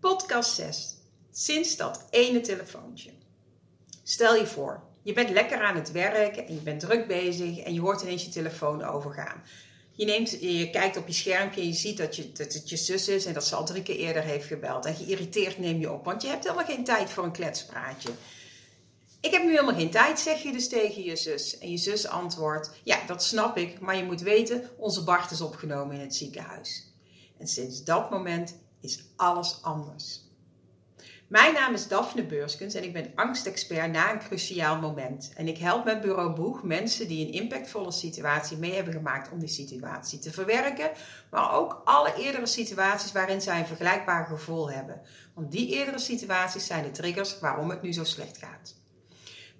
Podcast 6. Sinds dat ene telefoontje. Stel je voor, je bent lekker aan het werk en je bent druk bezig en je hoort ineens je telefoon overgaan. Je, neemt, je kijkt op je schermpje en je ziet dat, je, dat het je zus is en dat ze al drie keer eerder heeft gebeld. En geïrriteerd neem je op, want je hebt helemaal geen tijd voor een kletspraatje. Ik heb nu helemaal geen tijd, zeg je dus tegen je zus. En je zus antwoordt: Ja, dat snap ik, maar je moet weten, onze Bart is opgenomen in het ziekenhuis. En sinds dat moment is alles anders. Mijn naam is Daphne Beurskens en ik ben angstexpert na een cruciaal moment. En ik help met Bureau Boeg mensen die een impactvolle situatie mee hebben gemaakt om die situatie te verwerken, maar ook alle eerdere situaties waarin zij een vergelijkbaar gevoel hebben. Want die eerdere situaties zijn de triggers waarom het nu zo slecht gaat.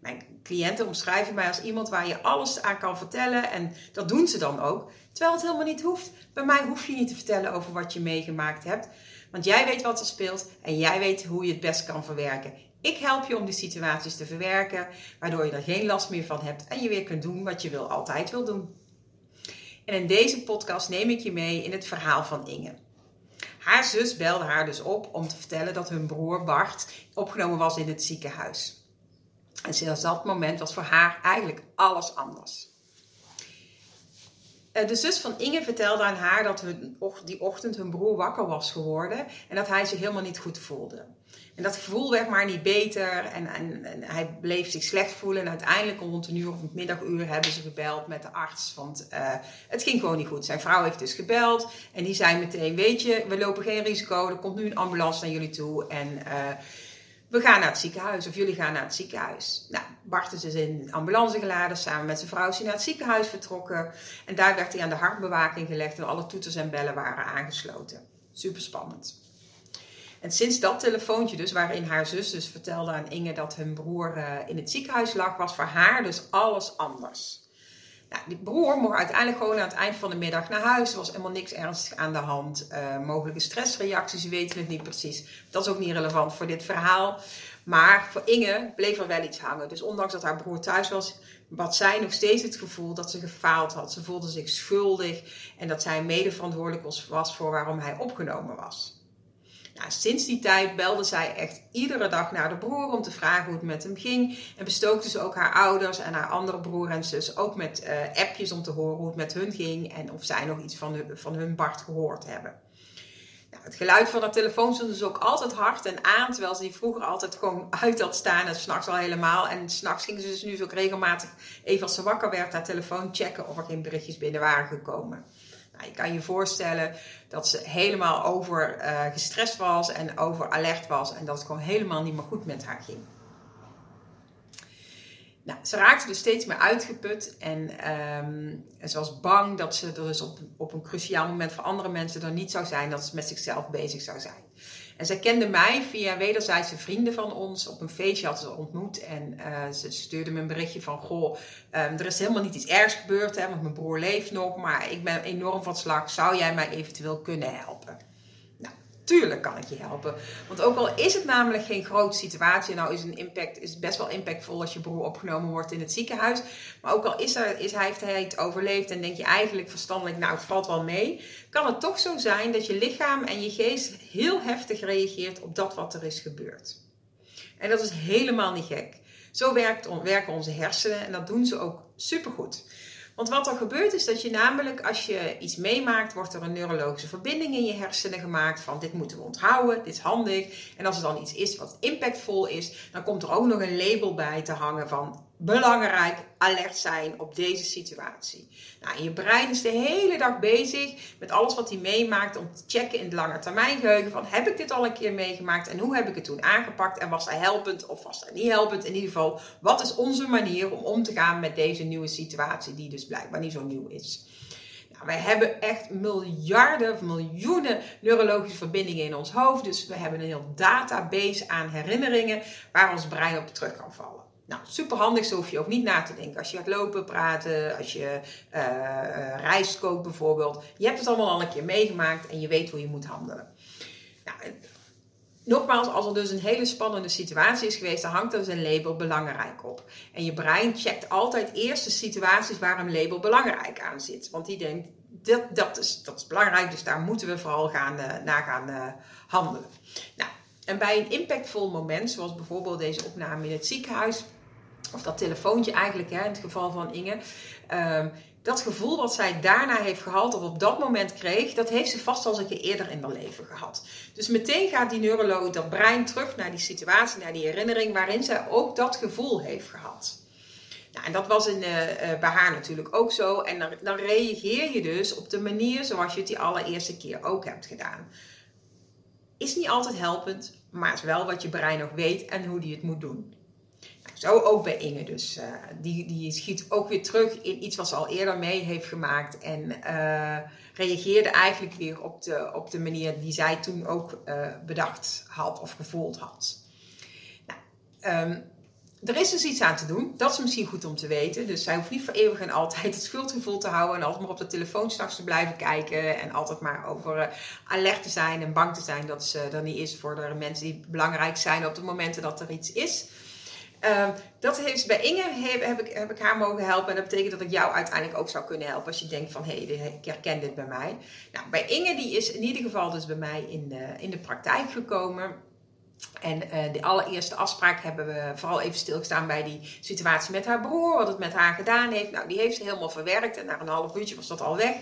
Mijn cliënten omschrijven mij als iemand waar je alles aan kan vertellen en dat doen ze dan ook. Terwijl het helemaal niet hoeft. Bij mij hoef je niet te vertellen over wat je meegemaakt hebt. Want jij weet wat er speelt en jij weet hoe je het best kan verwerken. Ik help je om die situaties te verwerken, waardoor je er geen last meer van hebt en je weer kunt doen wat je wil, altijd wil doen. En in deze podcast neem ik je mee in het verhaal van Inge. Haar zus belde haar dus op om te vertellen dat hun broer Bart opgenomen was in het ziekenhuis. En sinds dat moment was voor haar eigenlijk alles anders. Eh, de zus van Inge vertelde aan haar dat die ochtend hun broer wakker was geworden en dat hij zich helemaal niet goed voelde. En dat gevoel werd maar niet beter en, en, hij bleef zich slecht voelen. En uiteindelijk rond een uur of het middaguur hebben ze gebeld met de arts. Want uh, het ging gewoon niet goed. Zijn vrouw heeft dus gebeld en die zei meteen: Weet je, we lopen geen risico. Er komt nu een ambulance naar jullie toe. En uh, we gaan naar het ziekenhuis of jullie gaan naar het ziekenhuis. Nou, Bart is dus in de ambulance geladen, samen met zijn vrouw is hij naar het ziekenhuis vertrokken. En daar werd hij aan de hartbewaking gelegd en alle toeters en bellen waren aangesloten. Super spannend. En sinds dat telefoontje dus, waarin haar zus dus vertelde aan Inge dat hun broer uh, in het ziekenhuis lag, was voor haar dus alles anders. Nou, die broer mocht uiteindelijk gewoon aan het eind van de middag naar huis. Er was helemaal niks ernstigs aan de hand. Uh, mogelijke stressreacties, weten het niet precies. Dat is ook niet relevant voor dit verhaal. Maar voor Inge bleef er wel iets hangen. Dus ondanks dat haar broer thuis was, had zij nog steeds het gevoel dat ze gefaald had. Ze voelde zich schuldig en dat zij mede verantwoordelijk was voor waarom hij opgenomen was. Nou, sinds die tijd belde zij echt iedere dag naar de broer om te vragen hoe het met hem ging. En bestookte ze ook haar ouders en haar andere broer en zus ook met uh, appjes om te horen hoe het met hun ging. En of zij nog iets van, de, van hun Bart gehoord hebben. Nou, het geluid van haar telefoon stond dus ook altijd hard en aan. Terwijl ze die vroeger altijd gewoon uit had staan. En s'nachts al helemaal. En s'nachts gingen ze dus nu ook regelmatig, even als ze wakker werd, haar telefoon checken of er geen berichtjes binnen waren gekomen. Nou, je kan je voorstellen dat ze helemaal over uh, gestrest was en over alert was en dat het gewoon helemaal niet meer goed met haar ging. Nou, ze raakte dus steeds meer uitgeput en, en ze was bang dat ze er dus op, op een cruciaal moment voor andere mensen er niet zou zijn, dat ze met zichzelf bezig zou zijn. En zij kende mij via wederzijdse vrienden van ons. Op een feestje hadden ze ontmoet. En uh, ze stuurde me een berichtje van: Goh, um, er is helemaal niet iets ergs gebeurd, hè, want mijn broer leeft nog. Maar ik ben enorm van slag. Zou jij mij eventueel kunnen helpen? Tuurlijk kan ik je helpen. Want ook al is het namelijk geen grote situatie, nou is een impact is best wel impactvol als je broer opgenomen wordt in het ziekenhuis. Maar ook al is er, is, hij, heeft hij het overleefd en denk je eigenlijk verstandelijk, nou het valt wel mee, kan het toch zo zijn dat je lichaam en je geest heel heftig reageert op dat wat er is gebeurd. En dat is helemaal niet gek. Zo werkt, werken onze hersenen en dat doen ze ook supergoed. Want wat er gebeurt is dat je namelijk als je iets meemaakt, wordt er een neurologische verbinding in je hersenen gemaakt van dit moeten we onthouden, dit is handig. En als er dan iets is wat impactvol is, dan komt er ook nog een label bij te hangen van belangrijk alert zijn op deze situatie. Nou, je brein is de hele dag bezig met alles wat hij meemaakt om te checken in het lange termijn geheugen van heb ik dit al een keer meegemaakt en hoe heb ik het toen aangepakt en was hij helpend of was hij niet helpend. In ieder geval, wat is onze manier om om te gaan met deze nieuwe situatie die dus blijkbaar niet zo nieuw is. Nou, wij hebben echt miljarden of miljoenen neurologische verbindingen in ons hoofd. Dus we hebben een heel database aan herinneringen waar ons brein op terug kan vallen. Nou, super handig, zo hoef je ook niet na te denken. Als je gaat lopen, praten, als je uh, rijst kookt bijvoorbeeld. Je hebt het allemaal al een keer meegemaakt en je weet hoe je moet handelen. Nou, nogmaals, als er dus een hele spannende situatie is geweest, dan hangt er dus een label belangrijk op. En je brein checkt altijd eerst de situaties waar een label belangrijk aan zit. Want die denkt, dat, dat, is, belangrijk, dus daar moeten we vooral gaan, uh, naar gaan handelen. Nou, en bij een impactvol moment, zoals bijvoorbeeld deze opname in het ziekenhuis, of dat telefoontje eigenlijk, hè, in het geval van Inge. Ehm, dat gevoel wat zij daarna heeft gehad of op dat moment kreeg, dat heeft ze vast al een keer eerder in haar leven gehad. Dus meteen gaat die neuroloog, dat brein terug naar die situatie, naar die herinnering waarin zij ook dat gevoel heeft gehad. Nou, en dat was in, uh, bij haar natuurlijk ook zo. En dan, dan reageer je dus op de manier zoals je het die allereerste keer ook hebt gedaan. Is niet altijd helpend, maar is wel wat je brein nog weet en hoe die het moet doen. Zo ook bij Inge dus. Uh, die, die schiet ook weer terug in iets wat ze al eerder mee heeft gemaakt. En uh, reageerde eigenlijk weer op de, op de manier die zij toen ook uh, bedacht had of gevoeld had. Nou, um, er is dus iets aan te doen. Dat is misschien goed om te weten. Dus zij hoeft niet voor eeuwig en altijd het schuldgevoel te houden. En altijd maar op de telefoon straks te blijven kijken. En altijd maar over alert te zijn en bang te zijn dat ze er niet is voor de mensen die belangrijk zijn op de momenten dat er iets is. Ehm, dat heeft bij Inge heb, heb, ik, heb ik haar mogen helpen. En dat betekent dat ik jou uiteindelijk ook zou kunnen helpen. Als je denkt van, hé, hey, ik herken dit bij mij. Nou, bij Inge, die is in ieder geval dus bij mij in de, in de praktijk gekomen. En uh, de allereerste afspraak hebben we vooral even stilgestaan bij die situatie met haar broer. Wat het met haar gedaan heeft. Nou, die heeft ze helemaal verwerkt. En na een half uurtje was dat al weg.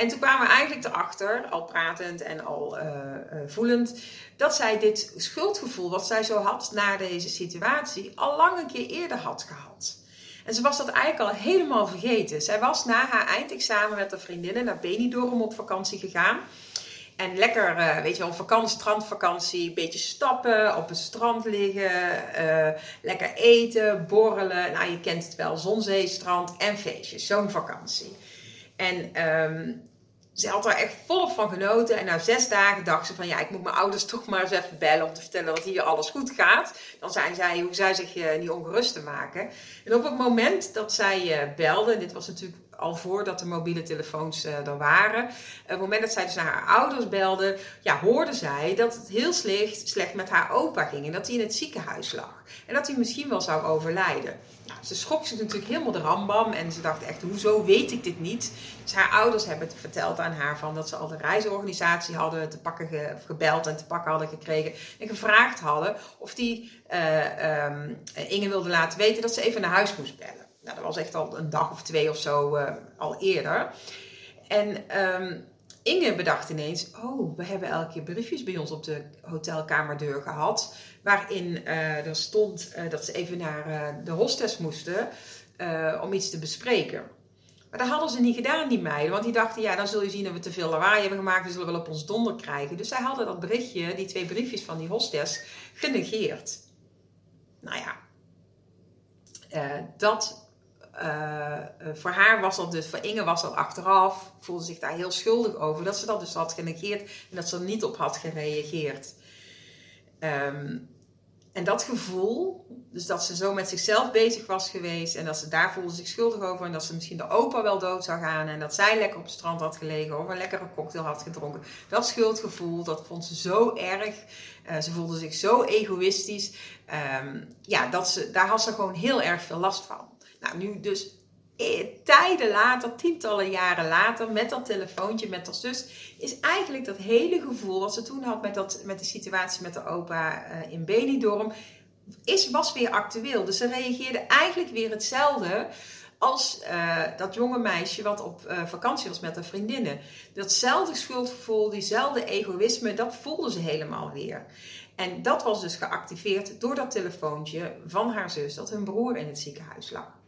En toen kwamen we eigenlijk erachter, al pratend en al uh, uh, voelend, dat zij dit schuldgevoel wat zij zo had na deze situatie al lang een keer eerder had gehad. En ze was dat eigenlijk al helemaal vergeten. Zij was na haar eindexamen met haar vriendinnen naar Benidorm op vakantie gegaan. En lekker, uh, weet je wel, vakantie, strandvakantie, een beetje stappen, op het strand liggen, lekker eten, borrelen. Nou, je kent het wel, zon, strand en feestjes. Zo'n vakantie. En um, ze had er echt volop van genoten. En na zes dagen dacht ze van ja, ik moet mijn ouders toch maar eens even bellen om te vertellen dat hier alles goed gaat. Dan zijn zij, hoe zij zich uh, niet ongerust te maken. En op het moment dat zij uh, belde, dit was natuurlijk al voordat de mobiele telefoons uh, er waren. Op het moment dat zij dus naar haar ouders belde, ja, hoorde zij dat het heel slecht, slecht met haar opa ging. En dat hij in het ziekenhuis lag. En dat hij misschien wel zou overlijden. Nou, ze schrok zich natuurlijk helemaal de rambam. En ze dacht echt, hoezo weet ik dit niet? Dus haar ouders hebben het verteld aan haar van dat ze al de reisorganisatie hadden te pakken ge, gebeld en te pakken hadden gekregen. En gevraagd hadden of die uh, Inge wilde laten weten dat ze even naar huis moest bellen. Nou, dat was echt al een dag of twee of zo uh, al eerder. En um, Inge bedacht ineens: Oh, we hebben elke keer briefjes bij ons op de hotelkamerdeur gehad. Waarin uh, er stond uh, dat ze even naar uh, de hostess moesten om iets te bespreken. Maar dat hadden ze niet gedaan, die meiden. Want die dachten: Ja, dan zul je zien dat we te veel lawaai hebben gemaakt. We zullen wel op ons donder krijgen. Dus zij hadden dat berichtje, die twee briefjes van die hostess, genegeerd. Nou ja, dat uh, voor haar was dat dus, voor Inge was dat achteraf, voelde zich daar heel schuldig over, dat ze dat dus had genegeerd en dat ze er niet op had gereageerd. Um, en dat gevoel, dus dat ze zo met zichzelf bezig was geweest en dat ze daar voelde zich schuldig over en dat ze misschien de opa wel dood zou gaan en dat zij lekker op het strand had gelegen of een lekkere cocktail had gedronken. Dat schuldgevoel, dat vond ze zo erg. Uh, ze voelde zich zo egoïstisch. Um, ja, dat ze, daar had ze gewoon heel erg veel last van. Nou, nu dus eh, tijden later, tientallen jaren later, met dat telefoontje met haar zus, is eigenlijk dat hele gevoel wat ze toen had met, dat, met de situatie met de opa uh, in Benidorm, is, was weer actueel. Dus ze reageerde eigenlijk weer hetzelfde als uh, dat jonge meisje wat op vakantie was met haar vriendinnen. Datzelfde schuldgevoel, diezelfde egoïsme, dat voelde ze helemaal weer. En dat was dus geactiveerd door dat telefoontje van haar zus, dat hun broer in het ziekenhuis lag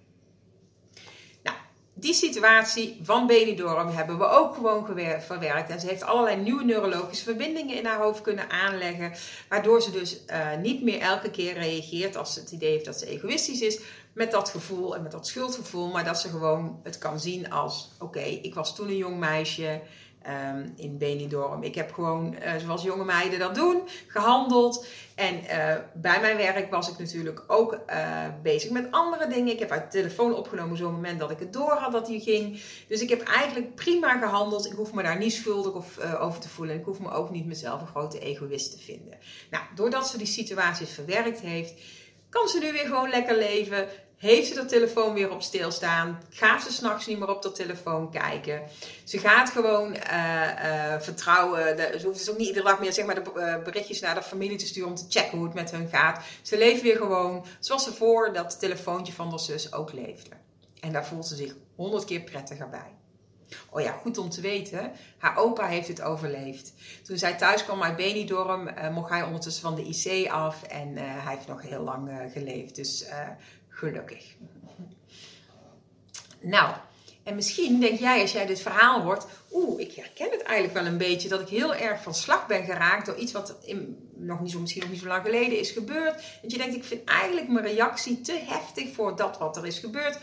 die situatie van Benidorm hebben we ook gewoon verwerkt. En ze heeft allerlei nieuwe neurologische verbindingen in haar hoofd kunnen aanleggen. Waardoor ze dus uh, niet meer elke keer reageert als ze het idee heeft dat ze egoïstisch is. Met dat gevoel en met dat schuldgevoel. Maar dat ze gewoon het kan zien als: oké, ik was toen een jong meisje. Um, in Benidorm. Ik heb gewoon, uh, zoals jonge meiden dat doen, gehandeld. En uh, bij mijn werk was ik natuurlijk ook uh, bezig met andere dingen. Ik heb uit de telefoon opgenomen zo'n moment dat ik het door had dat hij ging. Dus ik heb eigenlijk prima gehandeld. Ik hoef me daar niet schuldig of, over te voelen. Ik hoef me ook niet mezelf een grote egoïst te vinden. Nou, doordat ze die situaties verwerkt heeft, kan ze nu weer gewoon lekker leven heeft ze de telefoon weer op stilstaan. Gaat ze s'nachts niet meer op de telefoon kijken. Ze gaat gewoon uh, vertrouwen. De, ze hoeft dus ook niet iedere dag meer zeg maar, de uh, berichtjes naar de familie te sturen om te checken hoe het met hun gaat. Ze leeft weer gewoon zoals ze voor dat telefoontje van haar zus ook leefde. En daar voelt ze zich honderd keer prettiger bij. Oh ja, goed om te weten. Haar opa heeft het overleefd. Toen zij thuis kwam uit Benidorm, uh, mocht hij ondertussen van de IC af. En uh, hij heeft nog heel lang uh, geleefd. Dus gelukkig. Nou, en misschien denk jij als jij dit verhaal hoort, oeh, ik herken het eigenlijk wel een beetje dat ik heel erg van slag ben geraakt door iets wat nog niet zo, misschien nog niet zo lang geleden is gebeurd. Dat je denkt, ik vind eigenlijk mijn reactie te heftig voor dat wat er is gebeurd.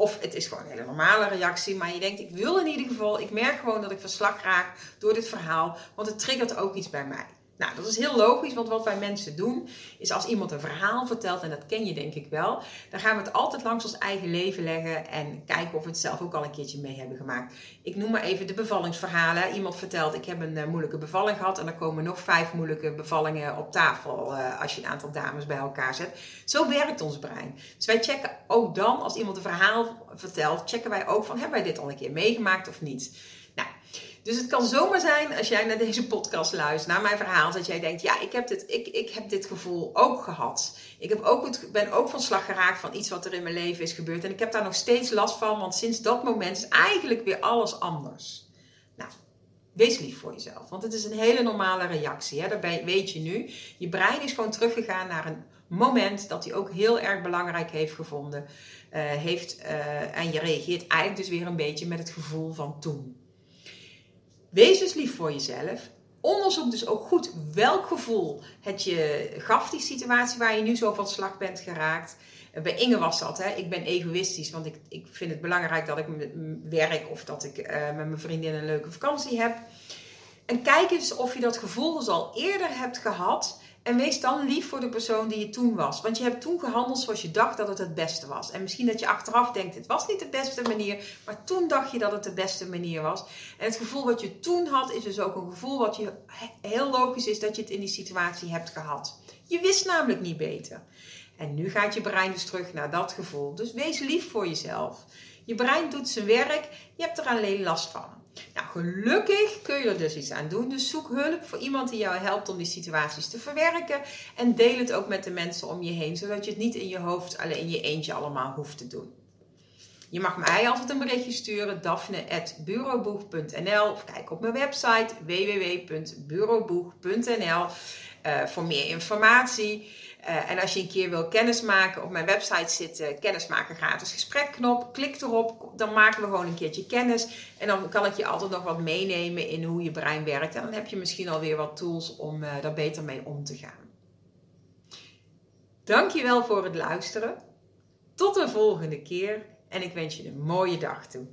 Of het is gewoon een hele normale reactie, maar je denkt, ik wil in ieder geval, ik merk gewoon dat ik van slag raak door dit verhaal, want het triggert ook iets bij mij. Nou, dat is heel logisch, want wat wij mensen doen, is als iemand een verhaal vertelt, en dat ken je denk ik wel, dan gaan we het altijd langs ons eigen leven leggen en kijken of we het zelf ook al een keertje mee hebben gemaakt. Ik noem maar even de bevallingsverhalen. Iemand vertelt, ik heb een uh, moeilijke bevalling gehad en er komen nog vijf moeilijke bevallingen op tafel uh, als je een aantal dames bij elkaar zet. Zo werkt ons brein. Dus wij checken ook dan, als iemand een verhaal vertelt, checken wij ook van, hebben wij dit al een keer meegemaakt of niet? Dus het kan zomaar zijn als jij naar deze podcast luistert, naar mijn verhaal, dat jij denkt: ja, ik heb dit, ik, ik heb dit gevoel ook gehad. Ik heb ook het, ben ook van slag geraakt van iets wat er in mijn leven is gebeurd. En ik heb daar nog steeds last van, want sinds dat moment is eigenlijk weer alles anders. Nou, wees lief voor jezelf, want het is een hele normale reactie. Hè? Daarbij weet je nu, je brein is gewoon teruggegaan naar een moment dat hij ook heel erg belangrijk heeft gevonden. Uh, heeft, uh, en je reageert eigenlijk dus weer een beetje met het gevoel van toen. Wees dus lief voor jezelf. Onderzoek dus ook goed welk gevoel het je gaf, die situatie waar je nu zo van slag bent geraakt. Bij Inge was dat, hè? ik ben egoïstisch, want ik, ik vind het belangrijk dat ik werk of dat ik uh, met mijn vriendin een leuke vakantie heb. En kijk eens of je dat gevoel dus al eerder hebt gehad en wees dan lief voor de persoon die je toen was. Want je hebt toen gehandeld zoals je dacht dat het het beste was. En misschien dat je achteraf denkt, het was niet de beste manier. Maar toen dacht je dat het de beste manier was. En het gevoel wat je toen had, is dus ook een gevoel wat je heel logisch is dat je het in die situatie hebt gehad. Je wist namelijk niet beter. En nu gaat je brein dus terug naar dat gevoel. Dus wees lief voor jezelf. Je brein doet zijn werk, je hebt er alleen last van. Nou, gelukkig kun je er dus iets aan doen. Dus zoek hulp voor iemand die jou helpt om die situaties te verwerken. En deel het ook met de mensen om je heen, zodat je het niet in je hoofd alleen in je eentje allemaal hoeft te doen. Je mag mij altijd een berichtje sturen, daphne.bureauboeg.nl of kijk op mijn website www.bureauboeg.nl uh, voor meer informatie. Uh, en als je een keer wil kennismaken, op mijn website zit uh, kennismaken gratis gesprekknop. Klik erop, dan maken we gewoon een keertje kennis. En dan kan ik je altijd nog wat meenemen in hoe je brein werkt. En dan heb je misschien alweer wat tools om uh, daar beter mee om te gaan. Dankjewel voor het luisteren. Tot de volgende keer en ik wens je een mooie dag toe.